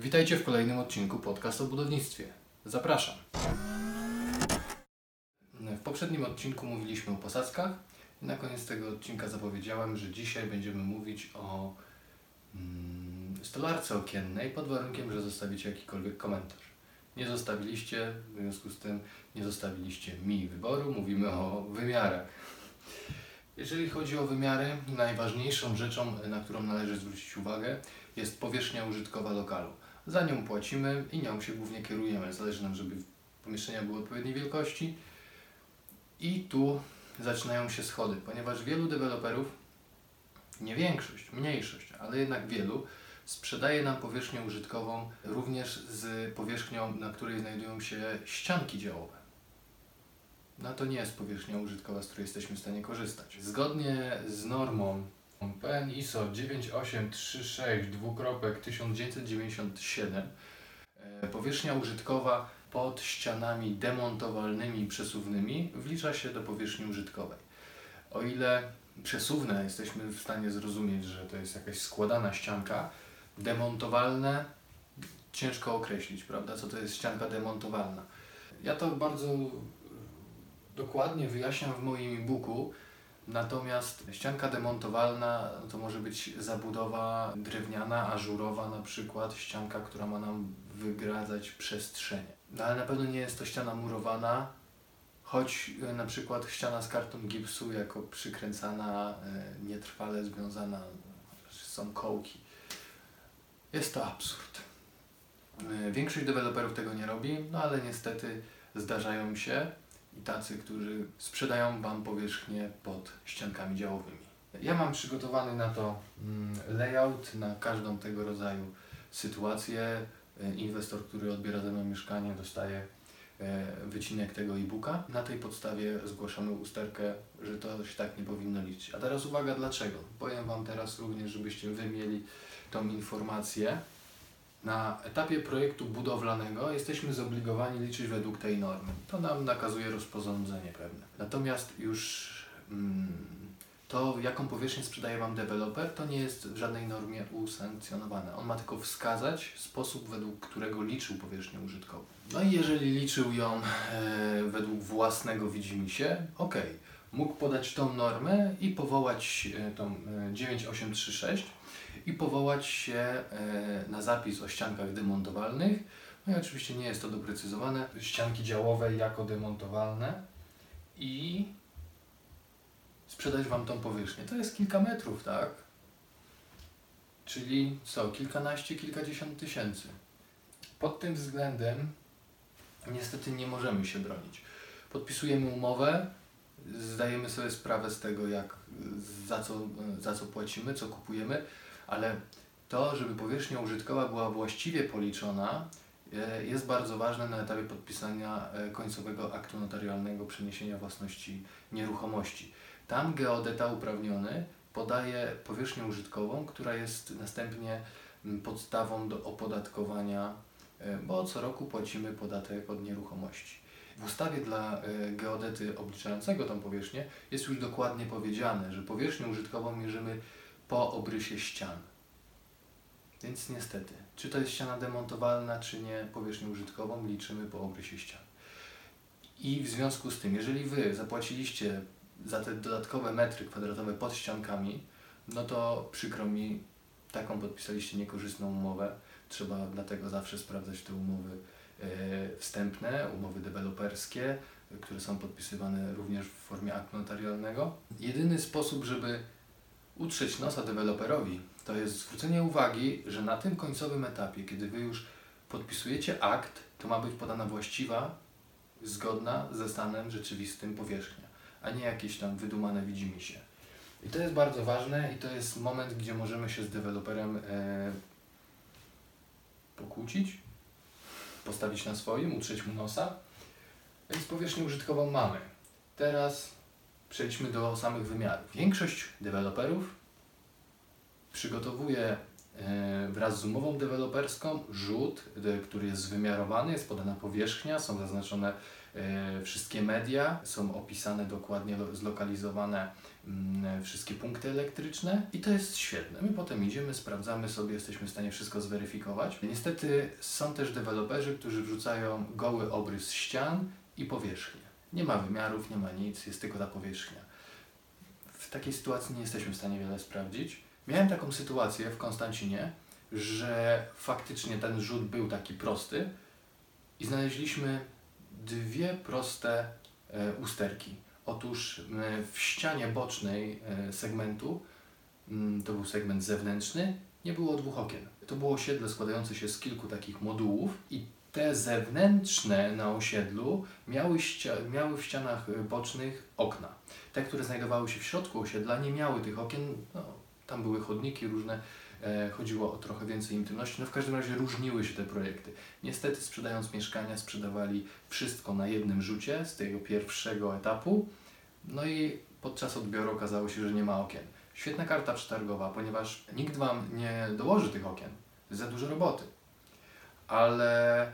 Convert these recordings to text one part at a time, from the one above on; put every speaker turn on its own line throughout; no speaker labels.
Witajcie w kolejnym odcinku podcast o budownictwie. Zapraszam. W poprzednim odcinku mówiliśmy o posadzkach na koniec tego odcinka zapowiedziałem, że dzisiaj będziemy mówić o mm, stolarce okiennej pod warunkiem, że zostawicie jakikolwiek komentarz. Nie zostawiliście, w związku z tym nie zostawiliście mi wyboru, mówimy o wymiarach. Jeżeli chodzi o wymiary, najważniejszą rzeczą, na którą należy zwrócić uwagę, jest powierzchnia użytkowa lokalu. Za nią płacimy i nią się głównie kierujemy. Zależy nam, żeby pomieszczenia były odpowiedniej wielkości. I tu zaczynają się schody, ponieważ wielu deweloperów, nie większość, mniejszość, ale jednak wielu, sprzedaje nam powierzchnię użytkową również z powierzchnią, na której znajdują się ścianki działowe. No to nie jest powierzchnia użytkowa, z której jesteśmy w stanie korzystać. Zgodnie z normą PN ISO 9836 dwukropek 1997 e, powierzchnia użytkowa pod ścianami demontowalnymi przesuwnymi wlicza się do powierzchni użytkowej. O ile przesuwne jesteśmy w stanie zrozumieć, że to jest jakaś składana ścianka, demontowalne ciężko określić, prawda, co to jest ścianka demontowalna. Ja to bardzo dokładnie wyjaśniam w moim e-booku, natomiast ścianka demontowalna to może być zabudowa drewniana, ażurowa na przykład, ścianka, która ma nam wygradzać przestrzenie. No ale na pewno nie jest to ściana murowana, choć e, na przykład ściana z kartą gipsu jako przykręcana, e, nietrwale związana, są kołki. Jest to absurd. E, większość deweloperów tego nie robi, no ale niestety zdarzają się i tacy, którzy sprzedają Wam powierzchnię pod ściankami działowymi. Ja mam przygotowany na to mm, layout, na każdą tego rodzaju sytuację. E, inwestor, który odbiera ze mną mieszkanie, dostaje e, wycinek tego e-booka. Na tej podstawie zgłaszamy usterkę, że to się tak nie powinno liczyć. A teraz uwaga, dlaczego? Powiem Wam teraz również, żebyście Wy mieli tą informację. Na etapie projektu budowlanego jesteśmy zobligowani liczyć według tej normy. To nam nakazuje rozporządzenie pewne. Natomiast już mm, to, jaką powierzchnię sprzedaje Wam deweloper, to nie jest w żadnej normie usankcjonowane. On ma tylko wskazać sposób, według którego liczył powierzchnię użytkową. No i jeżeli liczył ją e, według własnego widzimisię, ok, mógł podać tą normę i powołać e, tą e, 9836 i powołać się e, na zapis o ściankach demontowalnych. No i oczywiście nie jest to doprecyzowane. Ścianki działowe jako demontowalne i sprzedać Wam tą powierzchnię. To jest kilka metrów, tak? Czyli co, kilkanaście, kilkadziesiąt tysięcy. Pod tym względem niestety nie możemy się bronić. Podpisujemy umowę, zdajemy sobie sprawę z tego, jak, za, co, za co płacimy, co kupujemy, ale to, żeby powierzchnia użytkowa była właściwie policzona, e, jest bardzo ważne na etapie podpisania e, końcowego aktu notarialnego przeniesienia własności nieruchomości. Tam geodeta uprawniony podaje powierzchnię użytkową, która jest następnie podstawą do opodatkowania, e, bo co roku płacimy podatek od nieruchomości. W ustawie dla geodety obliczającego tą powierzchnię jest już dokładnie powiedziane, że powierzchnię użytkową mierzymy po obrysie ścian. Więc niestety, czy to jest ściana demontowalna, czy nie, powierzchnię użytkową liczymy po obrysie ścian. I w związku z tym, jeżeli Wy zapłaciliście za te dodatkowe metry kwadratowe pod ściankami, no to przykro mi, taką podpisaliście niekorzystną umowę. Trzeba dlatego zawsze sprawdzać te umowy wstępne, umowy deweloperskie, które są podpisywane również w formie aktu notarialnego. Jedyny sposób, żeby utrzeć nosa deweloperowi, to jest zwrócenie uwagi, że na tym końcowym etapie, kiedy Wy już podpisujecie akt, to ma być podana właściwa, zgodna ze stanem rzeczywistym powierzchnia, a nie jakieś tam wydumane widzimisię. I to jest bardzo ważne i to jest moment, gdzie możemy się z deweloperem e, pokłócić, postawić na swoim, utrzeć mu nosa. Więc powierzchnię użytkową mamy. Teraz przejdźmy do samych wymiarów. Większość deweloperów przygotowuje wraz z umową deweloperską rzut, który jest wymiarowany, jest podana powierzchnia, są zaznaczone E, Wszystkie media są opisane dokładnie, lo- zlokalizowane mm, wszystkie punkty elektryczne i to jest świetne. My potem idziemy, sprawdzamy sobie, jesteśmy w stanie wszystko zweryfikować. Niestety są też deweloperzy, którzy wrzucają goły obrys ścian i powierzchnię. Nie ma wymiarów, nie ma nic, jest tylko ta powierzchnia. W takiej sytuacji nie jesteśmy w stanie wiele sprawdzić. Miałem taką sytuację w Konstancinie, że faktycznie ten rzut był taki prosty i znaleźliśmy dwie proste e, usterki. Otóż w ścianie bocznej e, segmentu, to był segment zewnętrzny, nie było dwóch okien. To było osiedle składające się z kilku takich modułów i te zewnętrzne na osiedlu miały, miały w ścianach bocznych okna. Te, które znajdowały się w środku osiedla, nie miały tych okien. No, tam były chodniki różne, e, chodziło o trochę więcej intymności. No w każdym razie różniły się te projekty. Niestety sprzedając mieszkania sprzedawali wszystko na jednym rzucie z tego pierwszego etapu. No i podczas odbioru okazało się, że nie ma okien. Świetna karta przetargowa, ponieważ nikt Wam nie dołoży tych okien. Za dużo roboty. Ale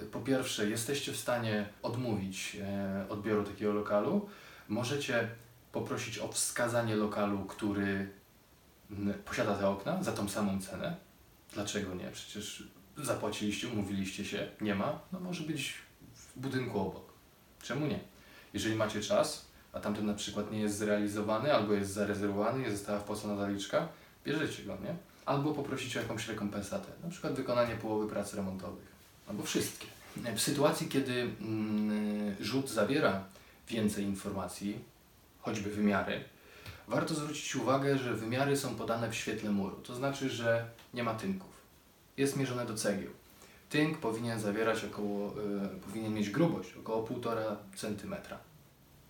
y, po pierwsze, jesteście w stanie odmówić e, odbioru takiego lokalu. Możecie poprosić o wskazanie lokalu, który posiada te okna za tą samą cenę. Dlaczego nie? Przecież zapłaciliście, umówiliście się, nie ma, no może być w budynku obok. Czemu nie? Jeżeli macie czas, a tamten na przykład nie jest zrealizowany, albo jest zarezerwowany, nie została wpłacona zaliczka, bierzecie go, nie? Albo poprosicie o jakąś rekompensatę, na przykład wykonanie połowy prac remontowych, albo wszystkie. W sytuacji, kiedy mm, rzut zawiera więcej informacji, choćby wymiary, warto zwrócić uwagę, że wymiary są podane w świetle muru, to znaczy, że nie ma tynków. Jest mierzone do cegieł. Tynk powinien zawierać około, y, powinien mieć grubość około 1,5 cm.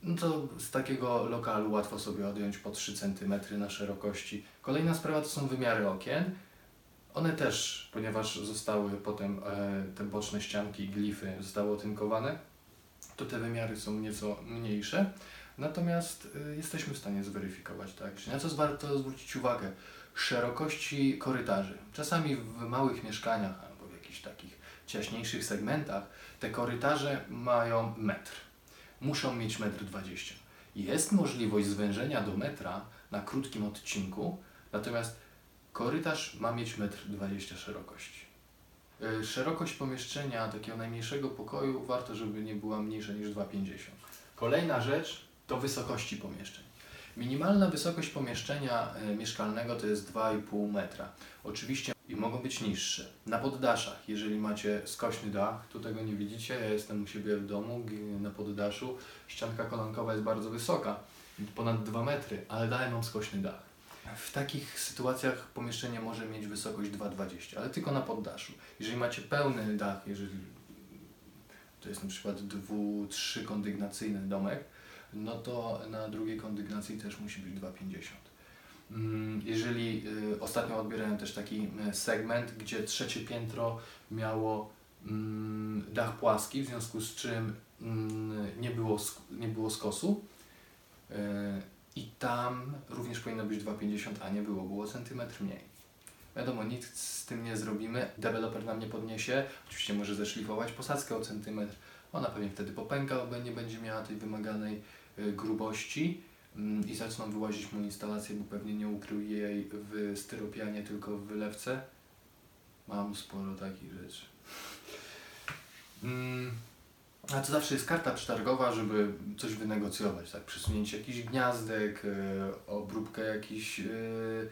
No to z takiego lokalu łatwo sobie odjąć po 3 cm na szerokości. Kolejna sprawa to są wymiary okien. One też, ponieważ zostały potem e, te boczne ścianki glify zostały otynkowane, to te wymiary są nieco mniejsze. Natomiast y, jesteśmy w stanie zweryfikować, tak? Na co warto zwrócić uwagę? Szerokości korytarzy. Czasami w małych mieszkaniach albo w jakichś takich ciaśniejszych segmentach te korytarze mają metr. Muszą mieć metr 20. Jest możliwość zwężenia do metra na krótkim odcinku, natomiast korytarz ma mieć metr 20 szerokości. Y, Szerokość pomieszczenia takiego najmniejszego pokoju warto, żeby nie była mniejsza niż 2,50. Kolejna rzecz to wysokości pomieszczeń. Minimalna wysokość pomieszczenia e, mieszkalnego to jest 2,5 metra. Oczywiście i mogą być niższe. Na poddaszach, jeżeli macie skośny dach, tu tego nie widzicie, ja jestem u siebie w domu na poddaszu, ścianka kolankowa jest bardzo wysoka, ponad 2 metry, ale dalej mam skośny dach. W takich sytuacjach pomieszczenie może mieć wysokość 2,20, ale tylko na poddaszu. Jeżeli macie pełny dach, jeżeli to jest na przykład dwu, trzy kondygnacyjny domek, no to na drugiej kondygnacji też musi być 2,50. Mm, Jeżeli y, ostatnio odbierałem też taki y, segment, gdzie trzecie piętro miało mm, dach płaski, w związku z czym mm, nie było, nie było skosu. Y, I tam również powinno być 2,50, a nie było, było centymetr mniej. Wiadomo, nic z tym nie zrobimy. Deweloper nam nie podniesie. Oczywiście może zeszlifować posadzkę o centymetr. Ona pewnie wtedy popęka, bo nie będzie miała tej wymaganej grubości mm, i zaczną wyłazić mu instalację, bo pewnie nie ukrył jej w styropianie, tylko w wylewce. Mam sporo takich rzeczy. Mm, A to zawsze jest karta przetargowa, żeby coś wynegocjować, tak? Przesunięcie jakichś gniazdek, y, obróbkę jakichś y,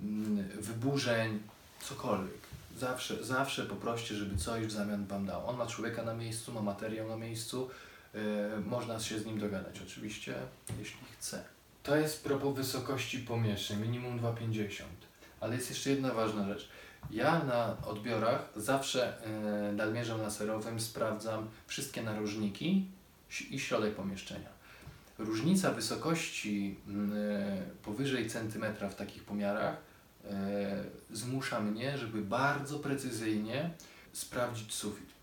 mm, wyburzeń, cokolwiek. Zawsze, zawsze poproście, żeby coś w zamian Wam dał. On ma człowieka na miejscu, ma materiał na miejscu, można się z nim dogadać oczywiście, jeśli chce. To jest propos wysokości pomieszczeń, minimum 2,50. Ale jest jeszcze jedna ważna rzecz. Ja na odbiorach zawsze yy, nadmierzem laserowym sprawdzam wszystkie narożniki i środek pomieszczenia. Różnica wysokości yy, powyżej centymetra w takich pomiarach e, zmusza mnie, żeby bardzo precyzyjnie sprawdzić sufit.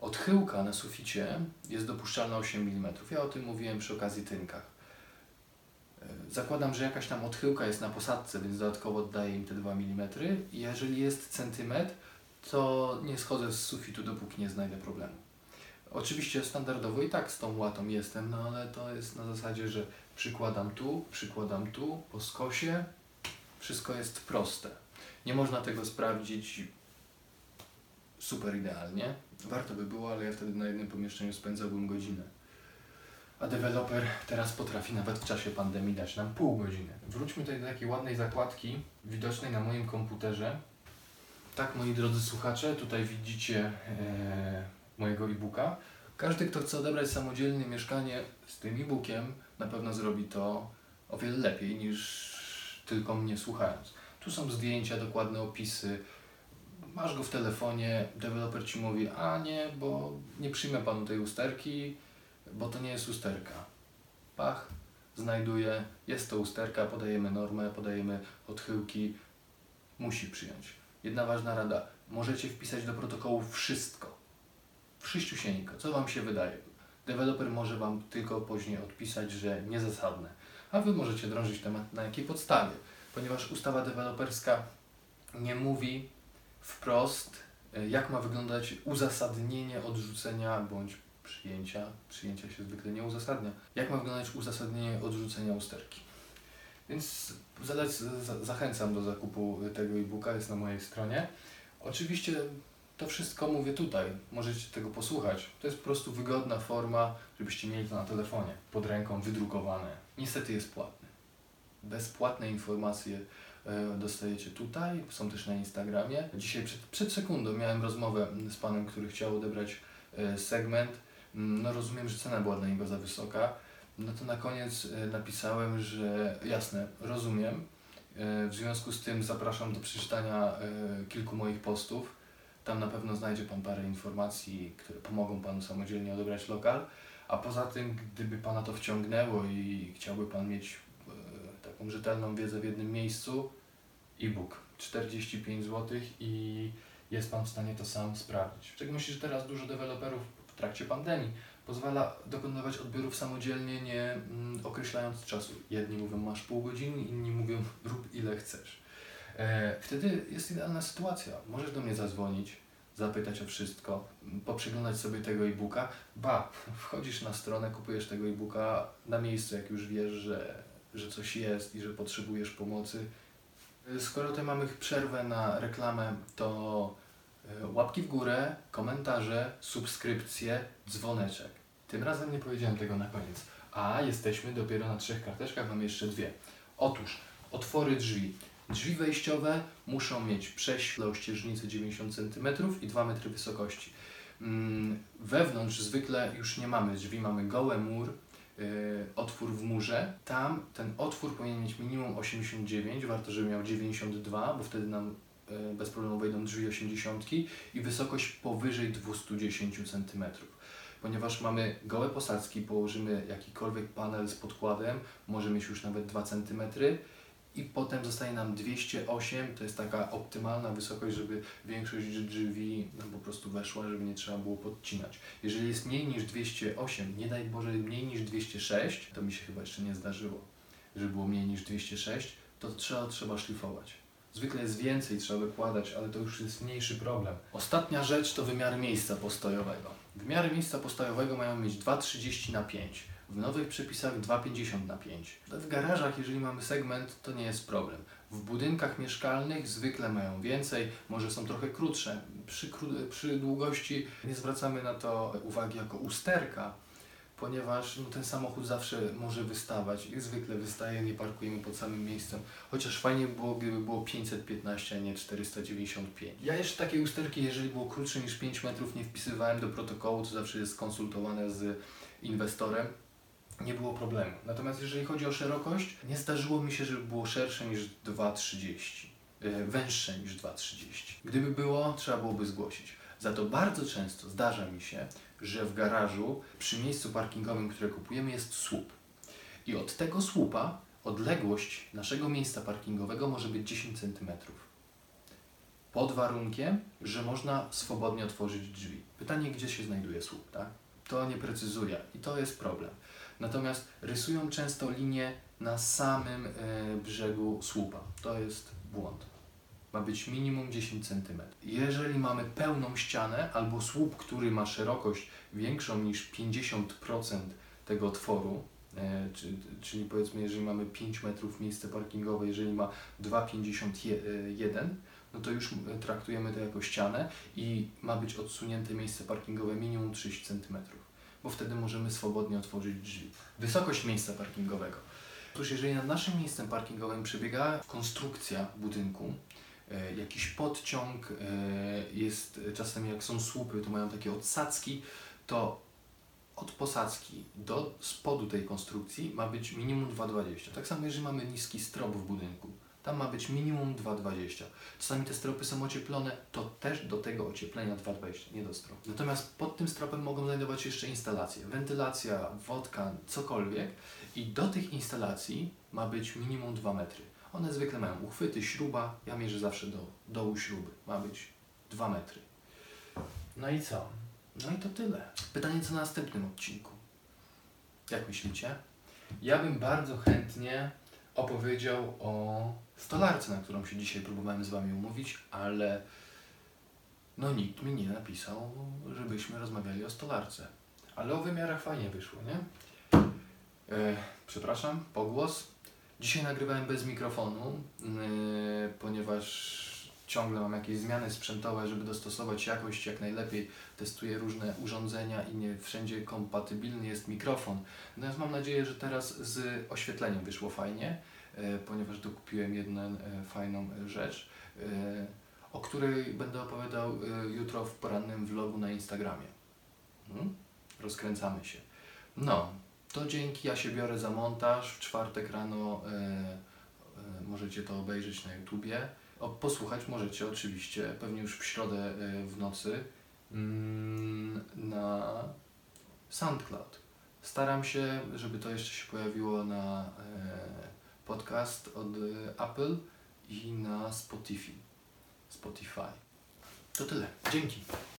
Odchyłka na suficie jest dopuszczalna 8 mm. Ja o tym mówiłem przy okazji tynkach. E, Zakładam, że jakaś tam odchyłka jest na posadce, więc dodatkowo oddaję im te 2 mm. Jeżeli jest centymetr, to nie schodzę z sufitu, dopóki nie znajdę problemu. Oczywiście standardowo i tak z tą łatą jestem, no ale to jest na zasadzie, że przykładam tu, przykładam tu, po skosie, wszystko jest proste. Nie można tego sprawdzić super idealnie. Warto by było, ale ja wtedy na jednym pomieszczeniu spędzałbym godzinę. A deweloper teraz potrafi nawet w czasie pandemii dać nam pół godziny. Wróćmy tutaj do takiej ładnej zakładki widocznej na moim komputerze. Tak, moi drodzy słuchacze, tutaj widzicie e, mojego e-booka. Każdy, kto chce odebrać samodzielnie mieszkanie z tym e-bookiem, na pewno zrobi to o wiele lepiej niż tylko mnie słuchając. Tu są zdjęcia, dokładne opisy. Masz go w telefonie, deweloper ci mówi, a nie, bo nie przyjmę panu tej usterki, bo to nie jest usterka. Pach, znajduje, jest to usterka, podajemy normę, podajemy odchyłki, musi przyjąć. Jedna ważna rada, możecie wpisać do protokołu wszystko. Wszyściusieńko, co Wam się wydaje. Deweloper może Wam tylko później odpisać, że niezasadne. A Wy możecie drążyć temat na jakiej podstawie, ponieważ ustawa deweloperska nie mówi wprost, y, jak ma wyglądać uzasadnienie odrzucenia bądź przyjęcia. Przyjęcia się zwykle nie uzasadnia. Jak ma wyglądać uzasadnienie odrzucenia usterki. Więc zadać, za, zachęcam do zakupu tego e-booka, jest na mojej stronie. Oczywiście to wszystko mówię tutaj, możecie tego posłuchać. To jest po prostu wygodna forma, żebyście mieli to na telefonie, pod ręką, wydrukowane. Niestety jest płatny. Bezpłatne informacje e, dostajecie tutaj, są też na Instagramie. Dzisiaj przed, przed sekundą miałem rozmowę z panem, który chciał odebrać e, segment. Mm, No rozumiem, że cena była dla niego za wysoka. No to na koniec e, napisałem, że jasne, rozumiem. E, W związku z tym zapraszam do przeczytania e, kilku moich postów. Tam na pewno znajdzie Pan parę informacji, które pomogą Panu samodzielnie odebrać lokal. A poza tym, gdyby Pana to wciągnęło i chciałby Pan mieć e, taką rzetelną wiedzę w jednym miejscu, e-book 45 zł i jest Pan w stanie to sam sprawdzić. W szczególności, że teraz dużo deweloperów w trakcie pandemii pozwala dokonywać odbiorów samodzielnie, nie mm, określając czasu. Jedni mówią masz pół godziny, inni mówią rób ile chcesz. E, wtedy jest idealna sytuacja. Możesz do mnie zadzwonić, zapytać o wszystko, poprzeglądać sobie tego e-booka. Ba, wchodzisz na stronę, kupujesz tego e-booka na miejscu, jak już wiesz, że, że coś jest i że potrzebujesz pomocy. E, Skoro tutaj mamy przerwę na reklamę, to e, łapki w górę, komentarze, subskrypcje, dzwoneczek. Tym razem nie powiedziałem tego na koniec. A jesteśmy dopiero na trzech karteczkach, mamy jeszcze dwie. Otóż otwory drzwi. Drzwi wejściowe muszą mieć prześwit o ścieżnicy 90 cm i 2 metry wysokości. Mm, Wewnątrz zwykle już nie mamy drzwi, mamy goły mur, otwór w murze. Tam ten otwór powinien mieć minimum 89, warto, żeby miał 92, bo wtedy nam yy, bez problemu wejdą drzwi 80 i wysokość powyżej 210 cm. Ponieważ mamy gołe posadzki, położymy jakikolwiek panel z podkładem, może mieć już nawet 2 cm i potem zostaje nam 208, to jest taka optymalna wysokość, żeby większość drzwi nam po prostu weszła, żeby nie trzeba było podcinać. Jeżeli jest mniej niż 208, nie daj Boże mniej niż 206, to mi się chyba jeszcze nie zdarzyło, że było mniej niż 206, to trzeba, trzeba szlifować. Zwykle jest więcej, trzeba wykładać, ale to już jest mniejszy problem. Ostatnia rzecz to wymiary miejsca postojowego. Wymiary miejsca postojowego mają mieć 2,30 na 5. W nowych przepisach 2,50 na 5. W garażach, jeżeli mamy segment, to nie jest problem. W budynkach mieszkalnych zwykle mają więcej, może są trochę krótsze. Przy, przy długości nie zwracamy na to uwagi jako usterka, ponieważ no, ten samochód zawsze może wystawać i zwykle wystaje, nie parkujemy pod samym miejscem. Chociaż fajnie było, gdyby było 515, a nie 495. Ja jeszcze takiej usterki, jeżeli było krótsze niż 5 metrów, nie wpisywałem do protokołu, to zawsze jest konsultowane z inwestorem. Nie było problemu. Natomiast jeżeli chodzi o szerokość, nie zdarzyło mi się, żeby było szersze niż 2,30. Yy, węższe niż 2,30. Gdyby było, trzeba byłoby zgłosić. Za to bardzo często zdarza mi się, że w garażu przy miejscu parkingowym, które kupujemy, jest słup. I od tego słupa odległość naszego miejsca parkingowego może być 10 cm. Pod warunkiem, że można swobodnie otworzyć drzwi. Pytanie, gdzie się znajduje słup, tak? To nie precyzuje i to jest problem. Natomiast rysują często linie na samym e, brzegu słupa. To jest błąd. ma być minimum 10 cm. Jeżeli mamy pełną ścianę albo słup, który ma szerokość większą niż 50% tego otworu, e, czy, czyli powiedzmy, jeżeli mamy 5 metrów miejsce parkingowe, jeżeli ma 2,51, no to już e, traktujemy to jako ścianę i ma być odsunięte miejsce parkingowe minimum 30 cm, bo wtedy możemy swobodnie otworzyć drzwi. Wysokość miejsca parkingowego. Otóż jeżeli nad naszym miejscem parkingowym przebiega konstrukcja budynku, e, jakiś podciąg, e, jest czasem jak są słupy, to mają takie odsadzki, to od posadzki do spodu tej konstrukcji ma być minimum 2,20. Tak samo jeżeli mamy niski strop w budynku, tam ma być minimum 2,20. Czasami te stropy są ocieplone, to też do tego ocieplenia 2,20, nie do stropu. Natomiast pod tym stropem mogą znajdować się jeszcze instalacje, wentylacja, wodka, cokolwiek i do tych instalacji ma być minimum 2 metry. One zwykle mają uchwyty, śruba, ja mierzę zawsze do dołu śruby, ma być 2 metry. No i co? No i to tyle. Pytanie co na następnym odcinku? Jak myślicie? Ja bym bardzo chętnie opowiedział o stolarce, na którą się dzisiaj próbowałem z Wami umówić, ale no nikt mi nie napisał, żebyśmy rozmawiali o stolarce. Ale o wymiarach fajnie wyszło, nie? E, przepraszam, pogłos. Dzisiaj nagrywałem bez mikrofonu, yy, ponieważ ciągle mam jakieś zmiany sprzętowe, żeby dostosować jakość jak najlepiej. Testuję różne urządzenia i nie wszędzie kompatybilny jest mikrofon. Natomiast mam nadzieję, że teraz z oświetleniem wyszło fajnie, ponieważ dokupiłem jedną e, fajną rzecz, e, o której będę opowiadał e, jutro w porannym vlogu na Instagramie. Hmm? Rozkręcamy się. No, to dzięki. Ja się biorę za montaż. W czwartek rano e, e, możecie to obejrzeć na YouTubie. O, posłuchać możecie oczywiście, pewnie już w środę e, w nocy mm, na SoundCloud. Staram się, żeby to jeszcze się pojawiło na e, podcast od e, Apple i na Spotify. Spotify. To tyle. Dzięki.